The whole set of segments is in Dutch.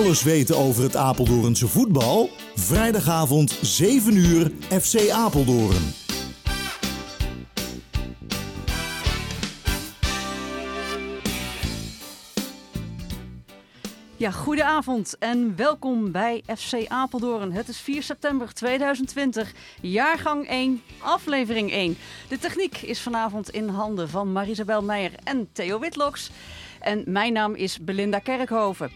Alles weten over het Apeldoornse voetbal? Vrijdagavond 7 uur FC Apeldoorn. Ja, goedenavond en welkom bij FC Apeldoorn. Het is 4 september 2020, jaargang 1, aflevering 1. De techniek is vanavond in handen van Marisabel Meijer en Theo Witloks. En mijn naam is Belinda Kerkhoven.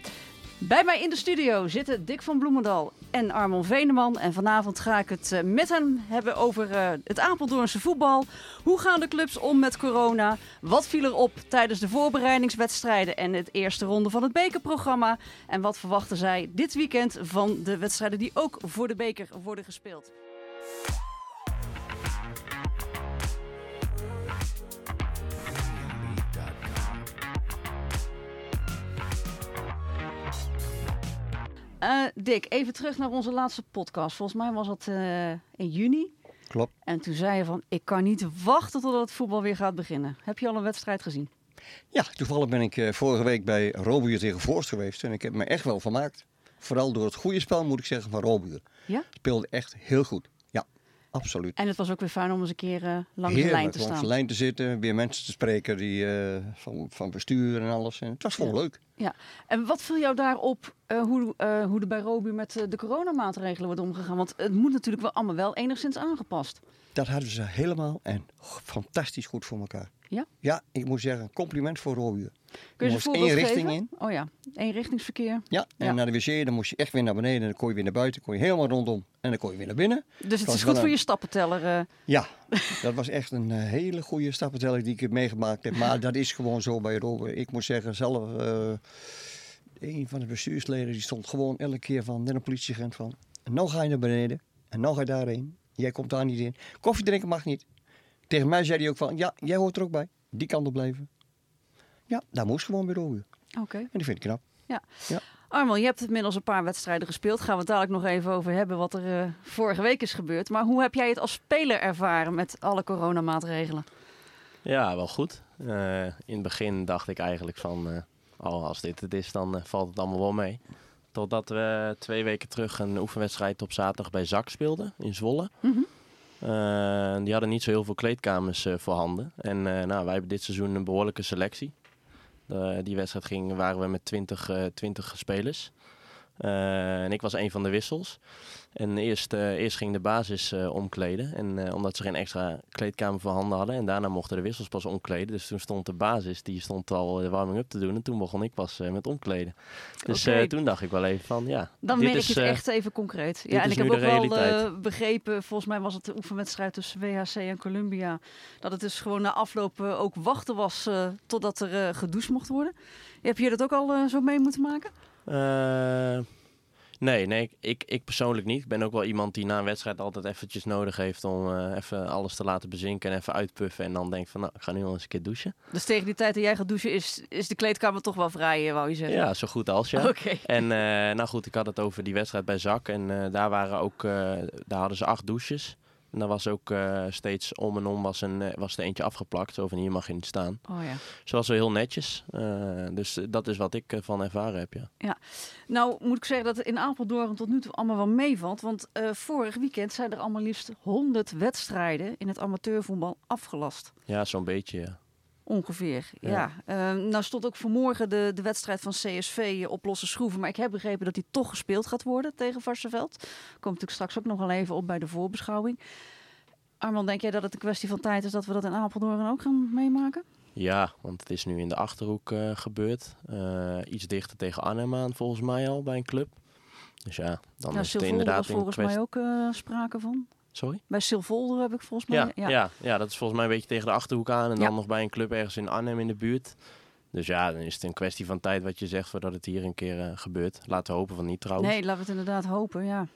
Bij mij in de studio zitten Dick van Bloemendal en Armon Veneman. En vanavond ga ik het eh, met hem hebben over uh, het Apeldoornse voetbal. Hoe gaan de clubs om met corona? Wat viel er op tijdens de voorbereidingswedstrijden en het eerste ronde van het bekerprogramma? En wat verwachten zij dit weekend van de wedstrijden die ook voor de beker worden gespeeld? Uh, Dick, even terug naar onze laatste podcast. Volgens mij was dat uh, in juni. Klopt. En toen zei je van, ik kan niet wachten totdat het voetbal weer gaat beginnen. Heb je al een wedstrijd gezien? Ja, toevallig ben ik uh, vorige week bij Robuur tegen Voorst geweest. En ik heb me echt wel vermaakt. Vooral door het goede spel, moet ik zeggen, van Robuur. Ja? Speelde echt heel goed. Absoluut. En het was ook weer fijn om eens een keer uh, langs de lijn te staan. langs de lijn te zitten, weer mensen te spreken die, uh, van, van bestuur en alles. En het was gewoon ja. leuk. Ja, en wat viel jou daarop uh, hoe, hoe er bij met de coronamaatregelen wordt omgegaan? Want het moet natuurlijk wel allemaal wel enigszins aangepast. Dat hadden ze helemaal en fantastisch goed voor elkaar. Ja? Ja, ik moet zeggen, compliment voor Robu. Kun je, moest één richting geven? in. Oh ja, één richtingsverkeer. Ja, en Ja. naar de wc, dan moest je echt weer naar beneden. En dan kon je weer naar buiten, kon je helemaal rondom. En dan kon je weer naar binnen. Dus het is goed voor je stappenteller. eh. Ja, dat was echt een eh, hele goede stappenteller die ik heb meegemaakt heb. Maar dat is gewoon zo bij Robu. Ik moet zeggen, zelf... eh, een van de bestuursleden die stond gewoon elke keer van, net een politieagent van... En nou ga je naar beneden en nou ga je daarheen. Jij komt daar niet in. Koffie drinken mag niet. Tegen mij zei hij ook van, ja, jij hoort er ook bij. Die kan er blijven. Ja, daar moest gewoon bij Robu. Oké. En die vind ik knap. Armel, je hebt inmiddels een paar wedstrijden gespeeld. Gaan we het dadelijk nog even over hebben wat er eh, vorige week is gebeurd. Maar hoe heb jij het als speler ervaren met alle coronamaatregelen? Ja, wel goed. Eh, in het begin dacht ik eigenlijk van, eh, oh, als dit het is, dan valt het allemaal wel mee. Totdat we twee weken terug een oefenwedstrijd op zaterdag bij ZAK speelden in Zwolle. Mhm. Eh, die hadden niet zo heel veel kleedkamers eh, voorhanden. En eh, nou, wij hebben dit seizoen een behoorlijke selectie. Eh, die wedstrijd ging, waren we met 20, eh 20 spelers. Eh, en ik was een van de wissels. En eerst, eh, eerst ging de basis eh, omkleden. En omdat ze geen extra kleedkamer voorhanden hadden. En daarna mochten de wissels pas omkleden. Dus toen stond de basis, die stond al de warming-up te doen. En toen begon ik pas met omkleden. Dus toen dacht ik wel even van, ja. Dan dit merk is, je het echt even concreet. Ja, en ik heb ook wel begrepen, volgens mij was het de oefenwedstrijd tussen WHC en Columbia, dat het dus gewoon na afloop ook wachten was totdat er gedoucht mocht worden. Heb je dat ook al zo mee moeten maken? Eh, nee, nee ik, ik, persoonlijk niet. Ik ben ook wel iemand die na een wedstrijd altijd eventjes nodig heeft om eh, even alles te laten bezinken en even uitpuffen. En dan denkt van, nou, ik ga nu al eens een keer douchen. Dus tegen die tijd dat jij gaat douchen is, is de kleedkamer toch wel vrij, eh, wou je zeggen? Ja, zo goed als ja. En nou goed, ik had het over die wedstrijd bij Zak. En daar, waren ook, daar hadden ze acht douches. En daar was ook eh, steeds om en om was, een, eh, was er eentje afgeplakt. Zo van hier mag je niet staan. Oh ja. Zo was wel heel netjes. Eh, dus dat is wat ik ervan ervaren heb, ja. Nou moet ik zeggen dat het in Apeldoorn tot nu toe allemaal wel meevalt. Want vorig weekend zijn er allemaal liefst 100 wedstrijden in het amateurvoetbal afgelast. Ja, zo'n beetje, ja. Ongeveer, ja. Ja. Eh, nou stond ook vanmorgen de, de wedstrijd van CSV op losse schroeven. Maar ik heb begrepen dat die toch gespeeld gaat worden tegen Varsenveld. Komt natuurlijk straks ook nog wel even op bij de voorbeschouwing. Armand, denk jij dat het een kwestie van tijd is dat we dat in Apeldoorn ook gaan meemaken? Ja, want het is nu in de Achterhoek eh, gebeurd. Eh, iets dichter tegen Arnhem aan, volgens mij al, bij een club. Dus ja, dan nou, is het inderdaad volgens kwestie... mij ook eh, sprake van. Sorry? Bij Silvolder heb ik volgens mij... Ja, ja. Ja, dat is volgens mij een beetje tegen de Achterhoek aan. En Ja. dan nog bij een club ergens in Arnhem in de buurt. Dus ja, dan is het een kwestie van tijd wat je zegt voordat het hier een keer eh, gebeurt. Laten we hopen van niet trouwens. Nee, laten we het inderdaad hopen, ja.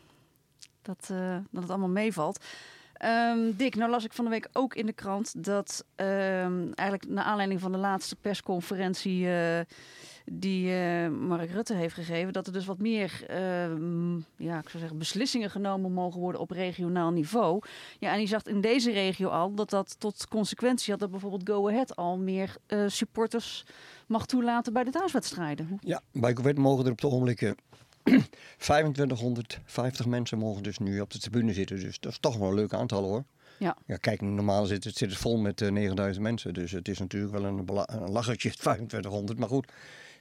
Dat, eh, dat het allemaal meevalt. Ehm, Dick, nou las ik van de week ook in de krant dat ehm, eigenlijk naar aanleiding van de laatste persconferentie eh, die eh, Mark Rutte heeft gegeven, dat er dus wat meer eh, m, ja, ik zou zeggen, beslissingen genomen mogen worden op regionaal niveau. Ja, en die zag in deze regio al dat dat tot consequentie had dat bijvoorbeeld Go Ahead al meer eh, supporters mag toelaten bij de thuiswedstrijden. Ja, bij Go Ahead mogen er op het ogenblik eh, 2550 mensen mogen dus nu op de tribune zitten. Dus dat is toch wel een leuk aantal hoor. Ja. Ja, kijk, normaal zit het, zit het vol met eh, 9000 mensen. Dus het is natuurlijk wel een, een lachertje, 2500. Maar goed.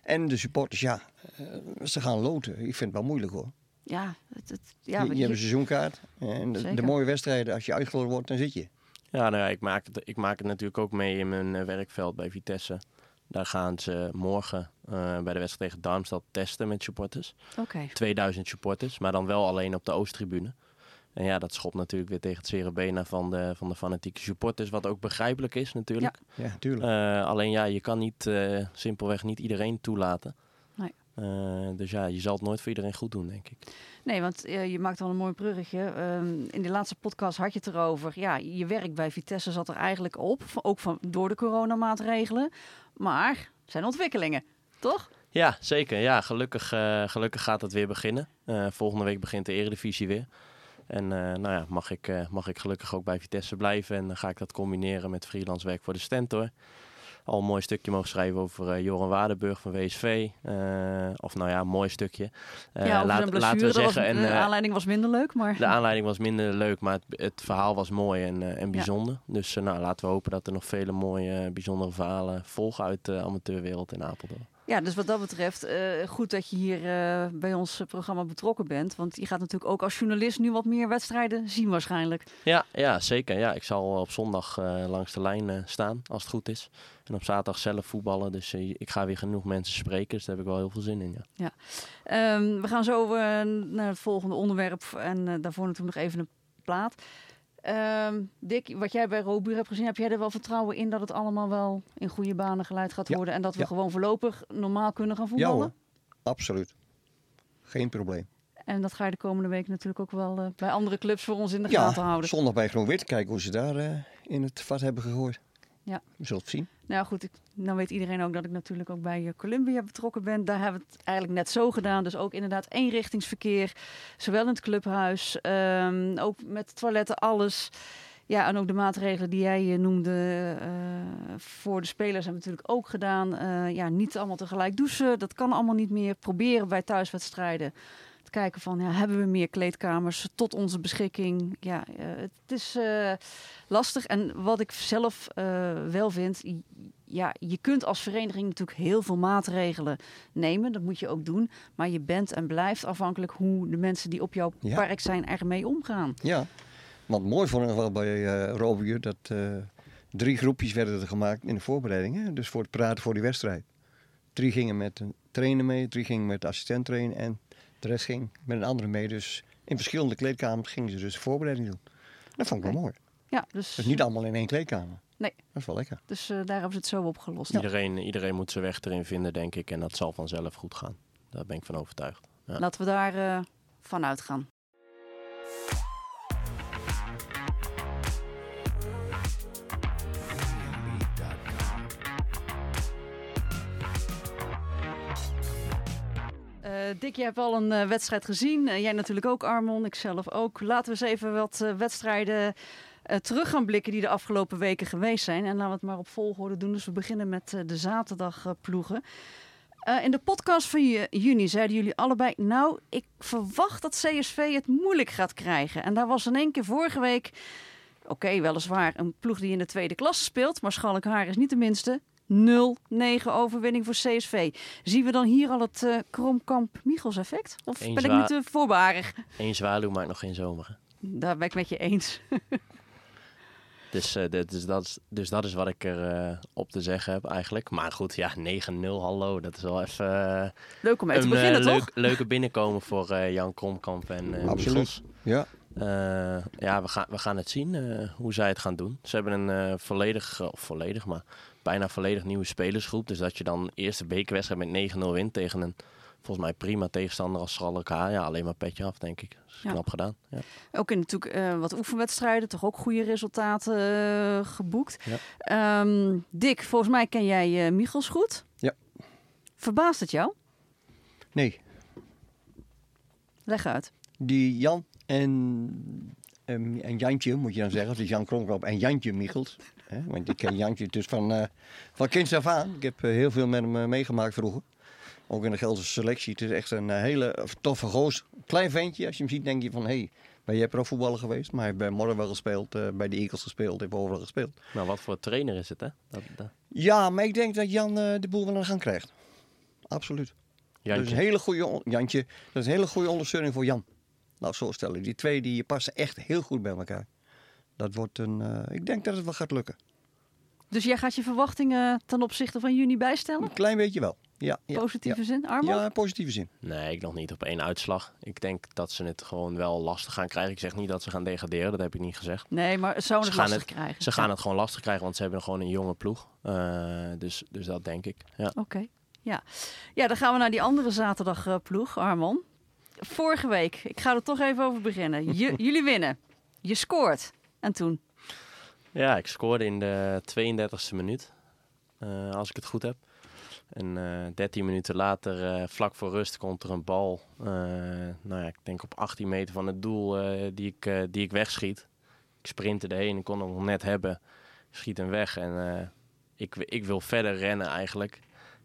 En de supporters, ja, eh, ze gaan loten. Ik vind het wel moeilijk hoor. Ja, het, het, ja, je, je hebt een seizoenkaart. En de, mooie wedstrijden, als je uitgeloten wordt, dan zit je. Ja, nou ja, ik maak, het, ik maak het natuurlijk ook mee in mijn eh, werkveld bij Vitesse. Daar gaan ze morgen eh, bij de wedstrijd tegen Darmstad testen met supporters. Oké. 2000 supporters, maar dan wel alleen op de Oosttribune. En ja, dat schopt natuurlijk weer tegen het zere van de, van de fanatieke supporters, wat ook begrijpelijk is natuurlijk. Ja, tuurlijk. Eh, alleen ja, je kan niet, eh, simpelweg niet iedereen toelaten. Nee. Eh, dus ja, je zal het nooit voor iedereen goed doen, denk ik. Nee, want je maakt al een mooi bruggetje. Ehm, in de laatste podcast had je het erover. Ja, je werk bij Vitesse zat er eigenlijk op. Ook van, door de coronamaatregelen. Maar zijn ontwikkelingen, toch? Ja, zeker. Ja, gelukkig, gelukkig gaat het weer beginnen. Volgende week begint de Eredivisie weer. En eh, nou ja, mag ik, eh, mag ik gelukkig ook bij Vitesse blijven. En dan ga ik dat combineren met freelance werk voor de Stentor. Al een mooi stukje mogen schrijven over eh, Joran Waardenburg van WSV. Of nou ja, een mooi stukje. Ja, laat- laten we dat was- zeggen. en, de aanleiding was minder leuk, maar... de aanleiding was minder leuk, maar het, het verhaal was mooi en, en bijzonder. Dus nou, laten we hopen dat er nog vele mooie, bijzondere verhalen volgen uit de amateurwereld in Apeldoorn. Ja, dus wat dat betreft, eh, goed dat je hier eh, bij ons eh, programma betrokken bent. Want je gaat natuurlijk ook als journalist nu wat meer wedstrijden zien waarschijnlijk. Ja, ja, zeker. Ja, ik zal op zondag langs de lijn staan, als het goed is. En op zaterdag zelf voetballen. Dus ik ga weer genoeg mensen spreken. Dus daar heb ik wel heel veel zin in. Ja. Ehm, we gaan zo naar het volgende onderwerp. En daarvoor natuurlijk nog even een plaat. Ehm, Dick, wat jij bij Robuur hebt gezien, heb jij er wel vertrouwen in dat het allemaal wel in goede banen geleid gaat Ja, worden? En dat we ja. gewoon voorlopig normaal kunnen gaan Ja voetballen? hoor, absoluut. Geen probleem. En dat ga je de komende week natuurlijk ook wel eh, bij andere clubs voor ons in de Ja, gaten houden. zondag bij Groen Wit. Kijken hoe ze daar eh, in het vat hebben gegooid. Ja. We zullen het zien. Nou goed, ik, nou weet iedereen ook dat ik natuurlijk ook bij eh, Columbia betrokken ben. Daar hebben we het eigenlijk net zo gedaan. Dus ook inderdaad eenrichtingsverkeer. Zowel in het clubhuis, ehm, ook met toiletten, alles. Ja, en ook de maatregelen die jij eh, noemde eh, voor de spelers hebben we natuurlijk ook gedaan. Ja, niet allemaal tegelijk douchen. Dat kan allemaal niet meer. Proberen bij thuiswedstrijden te kijken van, ja, hebben we meer kleedkamers tot onze beschikking? Ja, eh, het is eh, lastig. En wat ik zelf eh, wel vind, ja, je kunt als vereniging natuurlijk heel veel maatregelen nemen. Dat moet je ook doen. Maar je bent en blijft afhankelijk hoe de mensen die op jouw Ja. park zijn ermee omgaan. Ja, want mooi vond ik wel bij uh, Robier dat drie groepjes werden er gemaakt in de voorbereiding. Hè? Dus voor het praten voor die wedstrijd. Drie gingen met een trainer mee, drie gingen met assistent trainen en de rest ging met een andere mee. Dus in verschillende kleedkamers gingen ze dus de voorbereiding doen. Dat vond ik wel mooi. Ja, dus, Dus niet allemaal in één kleedkamer. Nee. Dat is wel lekker. dus eh, daar hebben ze het zo opgelost. Iedereen, iedereen moet zijn weg erin vinden, denk ik. En dat zal vanzelf goed gaan. Daar ben ik van overtuigd. Ja. Laten we daar eh van uitgaan. Dick, je hebt al een eh, wedstrijd gezien. Eh, jij natuurlijk ook, Armon. Ik zelf ook. Laten we eens even wat eh, wedstrijden eh, terug gaan blikken die de afgelopen weken geweest zijn. En laten we het maar op volgorde doen. Dus we beginnen met eh, de zaterdagploegen. Eh, in de podcast van ju- juni zeiden jullie allebei... nou, ik verwacht dat CSV het moeilijk gaat krijgen. En daar was in één keer vorige week... oké, weliswaar een ploeg die in de tweede klasse speelt... maar Schalkhaar is niet de minste. 0-9 overwinning voor CSV. Zien we dan hier al het eh Kromkamp-Michels effect? Of Eén ben ik nu te voorbarig? Eén zwaluw maakt nog geen zomer. hè. Daar ben ik met je eens. Dus, eh, dit- dus, dat is, dus dat is wat ik er eh, op te zeggen heb eigenlijk. Maar goed, ja, 9-0, hallo. Dat is wel even eh, Leuk om mee te een beginnen, toch? leuk, leuke binnenkomen voor eh, Jan Kromkamp en eh Absoluut. Michels. Ja, Eh, ja, we gaan, we gaan het zien eh, hoe zij het gaan doen. Ze hebben een eh, volledig, of volledig, maar bijna volledig nieuwe spelersgroep. Dus dat je dan eerste bekerwedstrijd met 9-0 wint tegen een volgens mij prima tegenstander als Schalke. Ja, alleen maar petje af, denk ik. Dat is Ja. knap gedaan. Ja. Ook in natuurlijk eh, wat oefenwedstrijden, toch ook goede resultaten eh, geboekt. Ja. Ehm, Dick, volgens mij ken jij eh Michels goed. Ja. Verbaast het jou? Nee, Leg uit. die Jan en, ehm, en Jantje, moet je dan zeggen. Dus Jan Kronkrop en Jantje Michels. Hè? Want ik ken Jantje dus van, eh van kinds af aan. Ik heb eh, heel veel met hem eh, meegemaakt vroeger. Ook in de Gelderse selectie. Het is echt een hele toffe goos. Klein ventje. Als je hem ziet denk je van... Hey, ben jij profvoetballer geweest? Maar hij heeft bij Morgen wel gespeeld. bij de Eagles gespeeld. Heeft overal gespeeld. Nou, wat voor trainer is het, hè? Dat, dat, Ja, maar ik denk dat Jan de boel wel aan de gang krijgt. Absoluut. Dat is Jantje. een hele goede, Jantje, dat is een hele goede ondersteuning voor Jan. Nou, zo stellen. Die twee die passen echt heel goed bij elkaar. Dat wordt een, eh, ik denk dat het wel gaat lukken. Dus jij gaat je verwachtingen ten opzichte van juni bijstellen? Een klein beetje wel. Ja, ja, Positieve ja. zin, Armo? Ja, in positieve zin. Nee, ik nog niet op één uitslag. Ik denk dat ze het gewoon wel lastig gaan krijgen. Ik zeg niet dat ze gaan degraderen, dat heb ik niet gezegd. Nee, maar Ze het gaan lastig het- krijgen. Ze gaan Ja. het gewoon lastig krijgen, want ze hebben gewoon een jonge ploeg. Eh, dus, dus dat denk ik. Ja. Oké, ja. Ja, dan gaan we naar die andere zaterdagploeg, Armon. Vorige week, ik ga er toch even over beginnen. J- jullie winnen. Je scoort. En toen? ja, ik scoorde in de 32e minuut, eh, als ik het goed heb. En eh 13 minuten later, eh, vlak voor rust, komt er een bal. eh, nou ja, ik denk op 18 meter van het doel eh, die, ik, eh, die ik wegschiet. Ik sprintte erheen, ik kon hem nog net hebben. Schiet hem weg en eh, ik, ik wil verder rennen eigenlijk.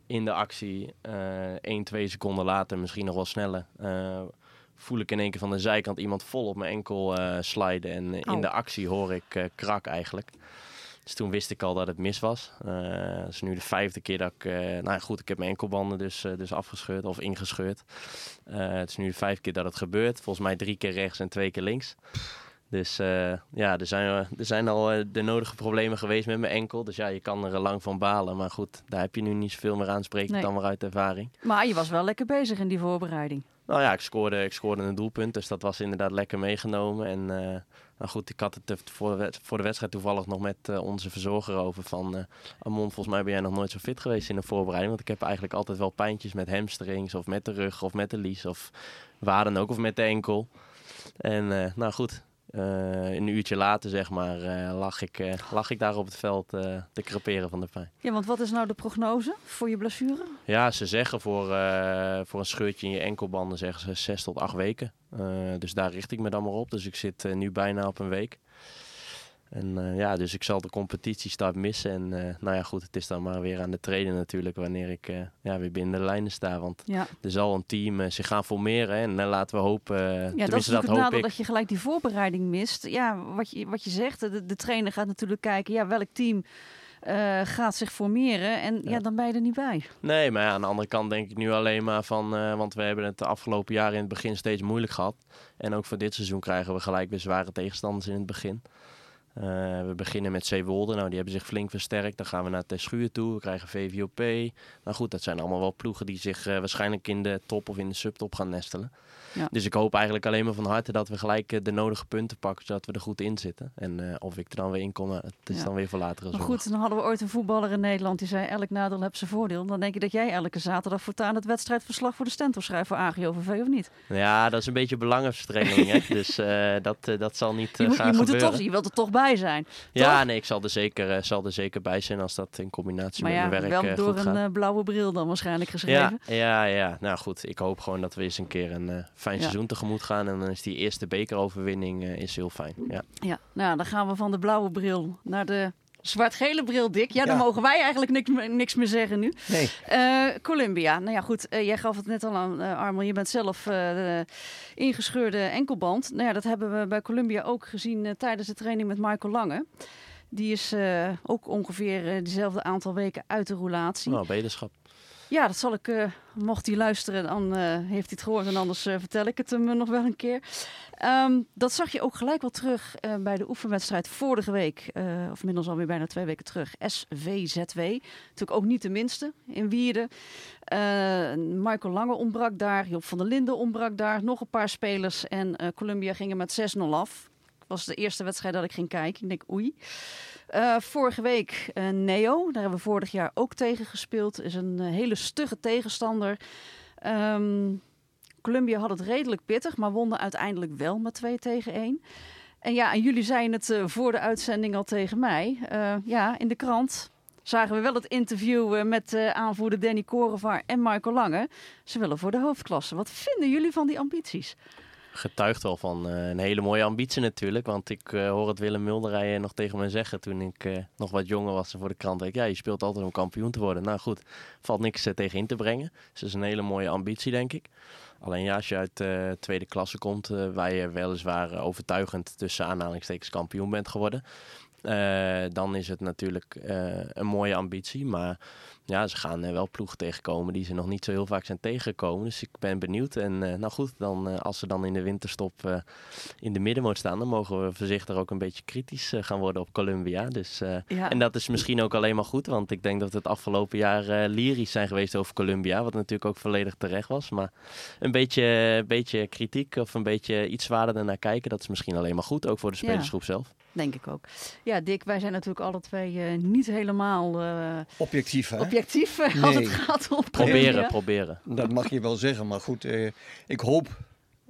In de actie, eh 1, 2 seconden later, misschien nog wel sneller. Voel ik in één keer van de zijkant iemand vol op mijn enkel eh sliden. En in Au. de actie hoor ik eh, krak eigenlijk. Dus toen wist ik al dat het mis was. Eh dat is nu de vijfde keer dat ik... nou goed, ik heb mijn enkelbanden dus, dus afgescheurd of ingescheurd. Het is nu de vijfde keer dat het gebeurt. Volgens mij drie keer rechts en twee keer links. Dus ja, er zijn, er zijn al de nodige problemen geweest met mijn enkel. Dus ja, je kan er lang van balen. Maar goed, daar heb je nu niet zoveel meer aan spreken Nee. dan maar uit ervaring. Maar je was wel lekker bezig in die voorbereiding. Nou ja, ik scoorde, ik scoorde een doelpunt, dus dat was inderdaad lekker meegenomen. En eh, nou goed, ik had het voor de, wedstrijd toevallig nog met eh, onze verzorger over van... eh Amon, volgens mij ben jij nog nooit zo fit geweest in de voorbereiding. Want ik heb eigenlijk altijd wel pijntjes met hamstrings of met de rug of met de lies of waar dan ook, of met de enkel. En nou goed, eh, een uurtje later zeg maar eh, lag, ik, eh, lag ik daar op het veld te creperen van de pijn. Ja, want wat is nou de prognose voor je blessure? Ja, ze zeggen voor, voor een scheurtje in je enkelbanden zeggen ze zes tot acht weken. Dus daar richt ik me dan maar op. Dus ik zit nu bijna op een week. En eh, ja, dus ik zal de competitiestart missen. En eh, nou ja, goed, het is dan maar weer aan de trainen natuurlijk wanneer ik eh, ja, weer binnen de lijnen sta. Want Ja, er zal een team zich gaan formeren. hè. En laten we hopen, ja dat is dat, het nadeel ik. dat je gelijk die voorbereiding mist. Ja, wat je, wat je zegt, de, de trainer gaat natuurlijk kijken, ja, welk team gaat zich formeren. En ja. Ja. dan ben je er niet bij. Nee, maar ja, aan de andere kant denk ik nu alleen maar van... want we hebben het de afgelopen jaren in het begin steeds moeilijk gehad. En ook voor dit seizoen krijgen we gelijk weer zware tegenstanders in het begin. Eh, we beginnen met Zeewolde. Nou, die hebben zich flink versterkt. Dan gaan we naar Terschuur toe. We krijgen VVOP. Nou goed, dat zijn allemaal wel ploegen die zich eh, waarschijnlijk in de top of in de subtop gaan nestelen. Ja. Dus ik hoop eigenlijk alleen maar van harte dat we gelijk eh, de nodige punten pakken, zodat we er goed in zitten. En of ik er dan weer in kom, het is Ja. dan weer voor later. Maar goed, dan hadden we ooit een voetballer in Nederland die zei, elk nadeel heeft zijn voordeel. Dan denk je dat jij elke zaterdag voortaan het wedstrijdverslag voor de Stentor schrijft voor AGOVV of niet? Ja, dat is een beetje belangenverstrengeling. hè? Dus dat, dat zal niet Je, moet, gaan je, moet gebeuren. toch, je wilt er toch bij zijn. ja, toch? nee, ik zal er, zeker, eh, zal er zeker bij zijn als dat in combinatie Maar met ja, mijn werk wel eh, door een eh, blauwe bril dan waarschijnlijk ja, geschreven. ja, ja. Nou goed, ik hoop gewoon dat we eens een keer een fijn Ja. seizoen tegemoet gaan. En dan is die eerste bekeroverwinning is heel fijn. Ja. Ja, nou dan gaan we van de blauwe bril naar de zwart-gele bril, Dick. Ja, dan Ja. mogen wij eigenlijk niks, meer- niks meer zeggen nu. Nee. Eh, Columbia, nou ja goed, eh, jij gaf het net al aan, eh Armel. Je bent zelf eh, de ingescheurde enkelband. Nou ja, dat hebben we bij Columbia ook gezien tijdens de training met Michael Lange. Die is eh, ook ongeveer eh, dezelfde aantal weken uit de roulatie. Nou, beterschap. Ja, dat zal ik, eh, mocht hij luisteren, dan eh, heeft hij het gehoord en anders eh, vertel ik het hem nog wel een keer. Ehm, dat zag je ook gelijk wel terug bij de oefenwedstrijd vorige week, of inmiddels alweer bijna twee weken terug, SVZW. Natuurlijk ook niet de minste in Wierden. Michael Lange ontbrak daar, Job van der Linden ontbrak daar, nog een paar spelers en Columbia ging er met 6-0 af. Was de eerste wedstrijd dat ik ging kijken. Ik denk, oei. Eh, vorige week eh, Neo, daar hebben we vorig jaar ook tegen gespeeld. Is een eh, hele stugge tegenstander. Ehm, Columbia had het redelijk pittig, maar wonnen uiteindelijk wel met 2 tegen 1. En ja, en jullie zeiden het voor de uitzending al tegen mij. Ja, in de krant zagen we wel het interview met uh, aanvoerder Danny Korevaar en Michael Lange. Ze willen voor de hoofdklasse. Wat vinden jullie van die ambities? Getuigt wel van uh, een hele mooie ambitie natuurlijk. Want ik uh, hoor het Willem Mulderij nog tegen me zeggen toen ik uh, nog wat jonger was en voor de krant. Denk, ja, je speelt altijd om kampioen te worden. Nou goed, valt niks tegen in te brengen. Dus het is een hele mooie ambitie, denk ik. Alleen ja, als je uit de tweede klasse komt, waar je weliswaar overtuigend tussen aanhalingstekens kampioen bent geworden. dan is het natuurlijk een mooie ambitie. Maar ja, ze gaan wel ploegen tegenkomen die ze nog niet zo heel vaak zijn tegengekomen. Dus ik ben benieuwd. En uh, nou goed, dan, uh, als ze dan in de winterstop uh, in de middenmoot staan, dan mogen we voorzichtig ook een beetje kritisch gaan worden op Columbia. Dus, ja. En dat is misschien ook alleen maar goed, want ik denk dat we het afgelopen jaar lyrisch zijn geweest over Columbia. Wat natuurlijk ook volledig terecht was. Maar een beetje, beetje kritiek of een beetje iets zwaarder naar kijken, dat is misschien alleen maar goed, ook voor de spelersgroep ja. zelf. Denk ik ook. Ja, Dick, wij zijn natuurlijk alle twee niet helemaal objectief, hè? objectief nee. als het gaat om Proberen, proberen. Dat mag je wel zeggen, maar goed, eh, ik hoop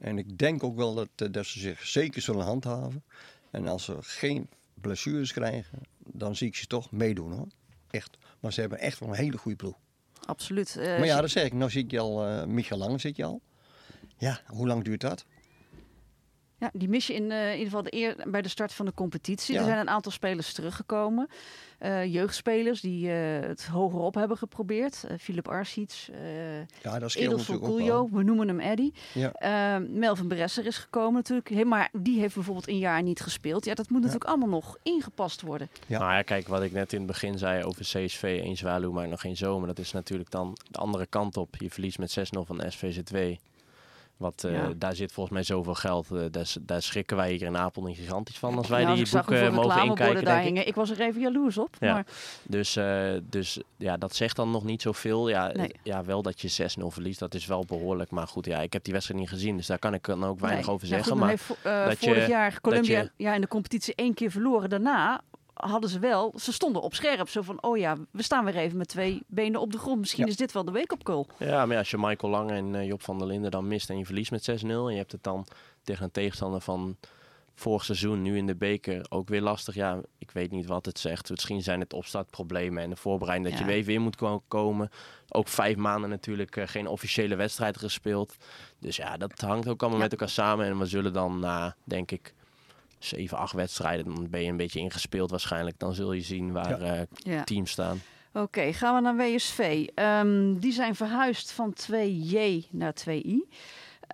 en ik denk ook wel dat, uh, dat ze zich zeker zullen handhaven. En als ze geen blessures krijgen, dan zie ik ze toch meedoen hoor. Echt. Maar ze hebben echt wel een hele goede ploeg. Absoluut. Uh, maar ja, dat zeg ik. Nou zit je al, uh, zit je al. Ja, hoe lang duurt dat? Ja, die mis je in, eh, in ieder geval de eer, bij de start van de competitie. Er zijn een aantal spelers teruggekomen. Eh, jeugdspelers die eh, het hogerop hebben geprobeerd. Philip Arsiets, ja, dat Coolio, we noemen hem Eddy. Ehm, Melvin Bresser is gekomen natuurlijk. Maar die heeft bijvoorbeeld een jaar niet gespeeld. Ja, dat moet natuurlijk allemaal nog ingepast worden. Ja. Nou ja, kijk, wat ik net in het begin zei over CSV een Zwaluw, maar nog geen zomer. Dat is natuurlijk dan de andere kant op. Je verliest met 6-0 van SVZ2. Want eh, daar zit volgens mij zoveel geld. Eh, daar, schrikken wij hier in Apeldoorn gigantisch van als wij nou, die boeken mogen inkijken. Daar ik. was er even jaloers op. Maar... Dus, eh, dus ja, dat zegt dan nog niet zoveel. Ja, ja wel dat je 6-0 verliest, dat is wel behoorlijk. Maar goed, ja, ik heb die wedstrijd niet gezien, dus daar kan ik dan ook weinig over zeggen. Maar, dat vorig jaar Colombia ja, in de competitie één keer verloren. Daarna hadden ze wel, ze stonden op scherp. Zo van, oh ja, we staan weer even met twee benen op de grond. Misschien ja. is dit wel de week op kool. Ja, maar als je Michael Lang en uh, Job van der Linden dan mist en je verliest met 6-0... en je hebt het dan tegen een tegenstander van vorig seizoen, nu in de beker, ook weer lastig. Ja, ik weet niet wat het zegt. Misschien zijn het opstartproblemen en de voorbereiding dat ja. je weer weer moet komen. Ook vijf maanden natuurlijk uh, geen officiële wedstrijd gespeeld. Dus ja, dat hangt ook allemaal ja. met elkaar samen. En we zullen dan na, uh, denk ik 7, 8 wedstrijden, dan ben je een beetje ingespeeld waarschijnlijk. Dan zul je zien waar ja. Uh, ja. teams staan. Oké, okay, gaan we naar WSV. Um, die zijn verhuisd van 2J naar 2I.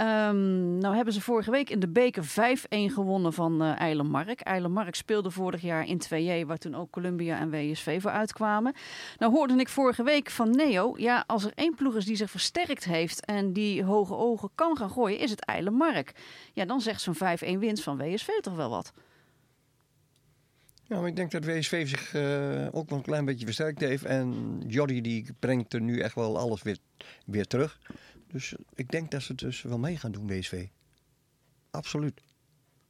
Um, nou hebben ze vorige week in de beker 5-1 gewonnen van uh, Eilenmark. Eilenmark speelde vorig jaar in 2J, waar toen ook Columbia en WSV voor uitkwamen. Nou hoorde ik vorige week van Neo, ja, als er één ploeg is die zich versterkt heeft en die hoge ogen kan gaan gooien, is het Eilenmark. Ja, dan zegt zo'n 5-1 winst van WSV toch wel wat. Maar ik denk dat WSV zich uh, ook wel een klein beetje versterkt heeft. En Jordi die brengt er nu echt wel alles weer, weer terug. Dus ik denk dat ze het dus wel mee gaan doen, WSV. Absoluut.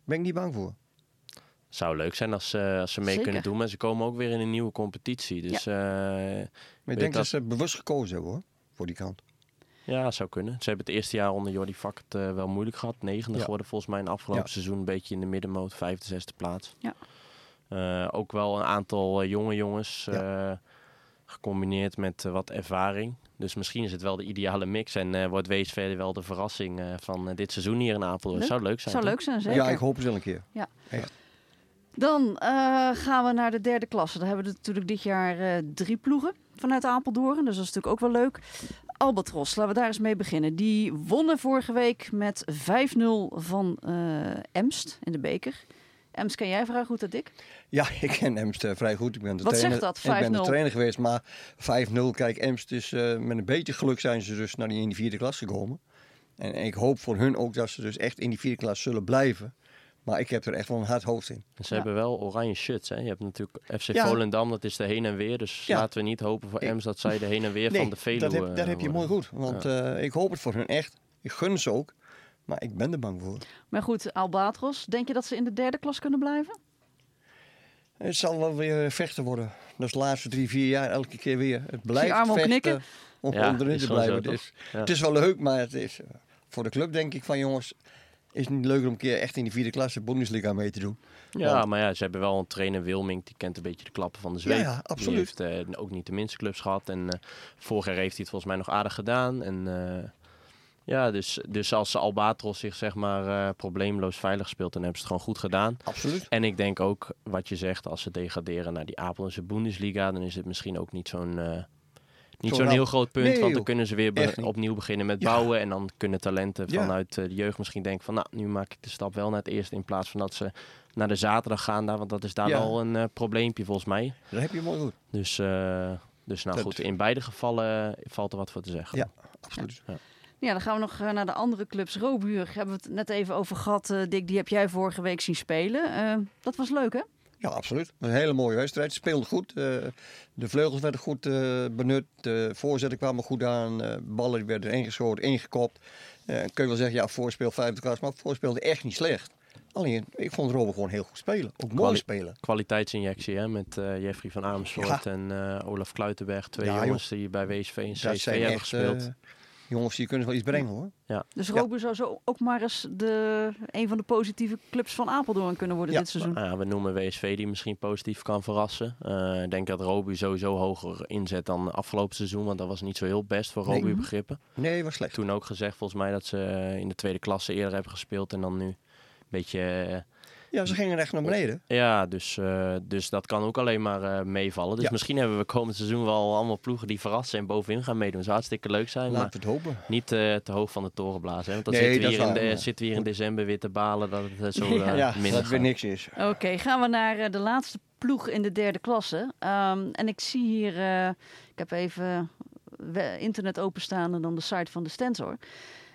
Ben ik niet bang voor. Zou leuk zijn als, uh, als ze mee Zeker. kunnen doen. Maar ze komen ook weer in een nieuwe competitie. Dus, ja. uh, maar ik denk dat... dat ze bewust gekozen hebben hoor, voor die kant. Ja, zou kunnen. Ze hebben het eerste jaar onder Jordi Vak het uh, wel moeilijk gehad. Negende ja. geworden volgens mij in afgelopen ja. seizoen. Een beetje in de middenmoot, vijfde, zesde plaats. Ja. Uh, ook wel een aantal uh, jonge jongens. Ja. Gecombineerd met wat ervaring. Dus misschien is het wel de ideale mix. En wordt WSV wel de verrassing van dit seizoen hier in Apeldoorn. Zou leuk zijn. Zou toch? leuk zijn, zeker. Ja, ik hoop het wel een keer. Ja. Echt. Dan gaan we naar de derde klasse. Daar hebben we natuurlijk dit jaar drie ploegen vanuit Apeldoorn. Dus dat is natuurlijk ook wel leuk. Albatros, laten we daar eens mee beginnen. Die wonnen vorige week met 5-0 van Emst in de beker. Ems, ken jij vrij goed dat Dick? Ja, ik ken Emst uh, vrij goed. Ik ben de Wat trainer, zegt dat, 5-0? Ik ben de trainer geweest, maar 5-0. Kijk, Emst is uh, met een beetje geluk zijn ze dus naar die in die vierde klas gekomen. En, en ik hoop voor hun ook dat ze dus echt in die vierde klas zullen blijven. Maar ik heb er echt wel een hard hoofd in. Ze ja. hebben wel oranje shirts. Hè? Je hebt natuurlijk FC ja. Volendam, dat is de heen en weer. Dus ja. laten we niet hopen voor Ems dat zij de heen en weer nee, van de Veluwe dat heb, dat heb je mooi goed. Want uh, ik hoop het voor hun echt. Ik gun ze ook. Maar ik ben er bang voor. Maar goed, Albatros, denk je dat ze in de derde klas kunnen blijven? Het zal wel weer vechten worden. Dus de laatste drie, vier jaar elke keer weer. Het blijft arm vechten knikken. om ja, onderin te blijven. Zo, het, is, ja. het is wel leuk, maar het is voor de club denk ik van jongens, Is het niet leuker om een keer echt in die vierde klasse Bundesliga mee te doen? Ja, Want- maar ja, ze hebben wel een trainer, Wilming, die kent een beetje de klappen van de zweep. Ja, ja, absoluut. Die heeft eh, ook niet de minste clubs gehad. En eh, vorig jaar heeft hij het volgens mij nog aardig gedaan. En eh, ja, dus, dus als Albatros zich zeg maar eh, probleemloos veilig speelt, dan hebben ze het gewoon goed gedaan. Absoluut. En ik denk ook, wat je zegt, als ze degraderen naar die Apeldoornse Bundesliga, dan is het misschien ook niet zo'n... eh, niet Zo'n heel groot punt, Nee, want dan kunnen ze weer be- opnieuw beginnen met Ja. bouwen. En dan kunnen talenten Ja. vanuit eh, de jeugd misschien denken van... nou, nu maak ik de stap wel naar het eerste... in plaats van dat ze naar de zaterdag gaan daar. Want dat is daar Ja. al een probleempje volgens mij. Dat heb je mooi goed. Dus, dus nou Dat- goed, in beide gevallen valt er wat voor te zeggen. Ja. Absoluut. Ja, dan gaan we nog eh, naar de andere clubs. Robuur hebben we het net even over gehad. eh, Dick, die heb jij vorige week zien spelen. Eh, dat was leuk, hè? Ja, absoluut. Een hele mooie wedstrijd. Ze speelden goed. eh, de vleugels werden goed eh, benut. De voorzetten kwamen goed aan. eh, ballen werden ingeschoten, ingekopt. Eh, kun je wel zeggen, ja, voorspeel vijfde klas. Maar voorspeelde echt niet slecht. Alleen, ik vond Robben gewoon heel goed spelen. Ook mooi Kwali- spelen. Kwaliteitsinjectie hè, met eh, Jeffrey van Amersfoort en eh, Olaf Kluitenberg. Twee Ja, jongens die bij WSV en CSV hebben echt gespeeld. Jongens die kunnen wel iets brengen hoor. Dus Ja. Robuur zou zo ook maar eens de, een van de positieve clubs van Apeldoorn kunnen worden Ja. dit seizoen. Ja, we noemen WSV die misschien positief kan verrassen. Eh, ik denk dat Robu sowieso hoger inzet dan afgelopen seizoen. Want dat was niet zo heel best voor Nee. Robu begrippen. Nee, was slecht. Toen ook gezegd volgens mij dat ze eh, in de tweede klasse eerder hebben gespeeld. En dan nu een beetje... eh, Ja, ze gingen echt naar beneden. ja, dus, eh, dus dat kan ook alleen maar eh, meevallen. Dus Ja. misschien hebben we komend seizoen wel allemaal ploegen die verrassen en bovenin gaan meedoen. Zou hartstikke leuk zijn. Maar Laten we het hopen. niet eh, te hoog van de toren blazen. Hè? Want dan Nee, zitten, we hier in de, maar- zitten we hier in december weer te balen dat het zo Ja. eh, ja, minder dat weer gaat. niks is. Oké, gaan we naar de laatste ploeg in de derde klasse. Ehm, en ik zie hier, eh, ik heb even internet openstaan en dan de site van de Stensor.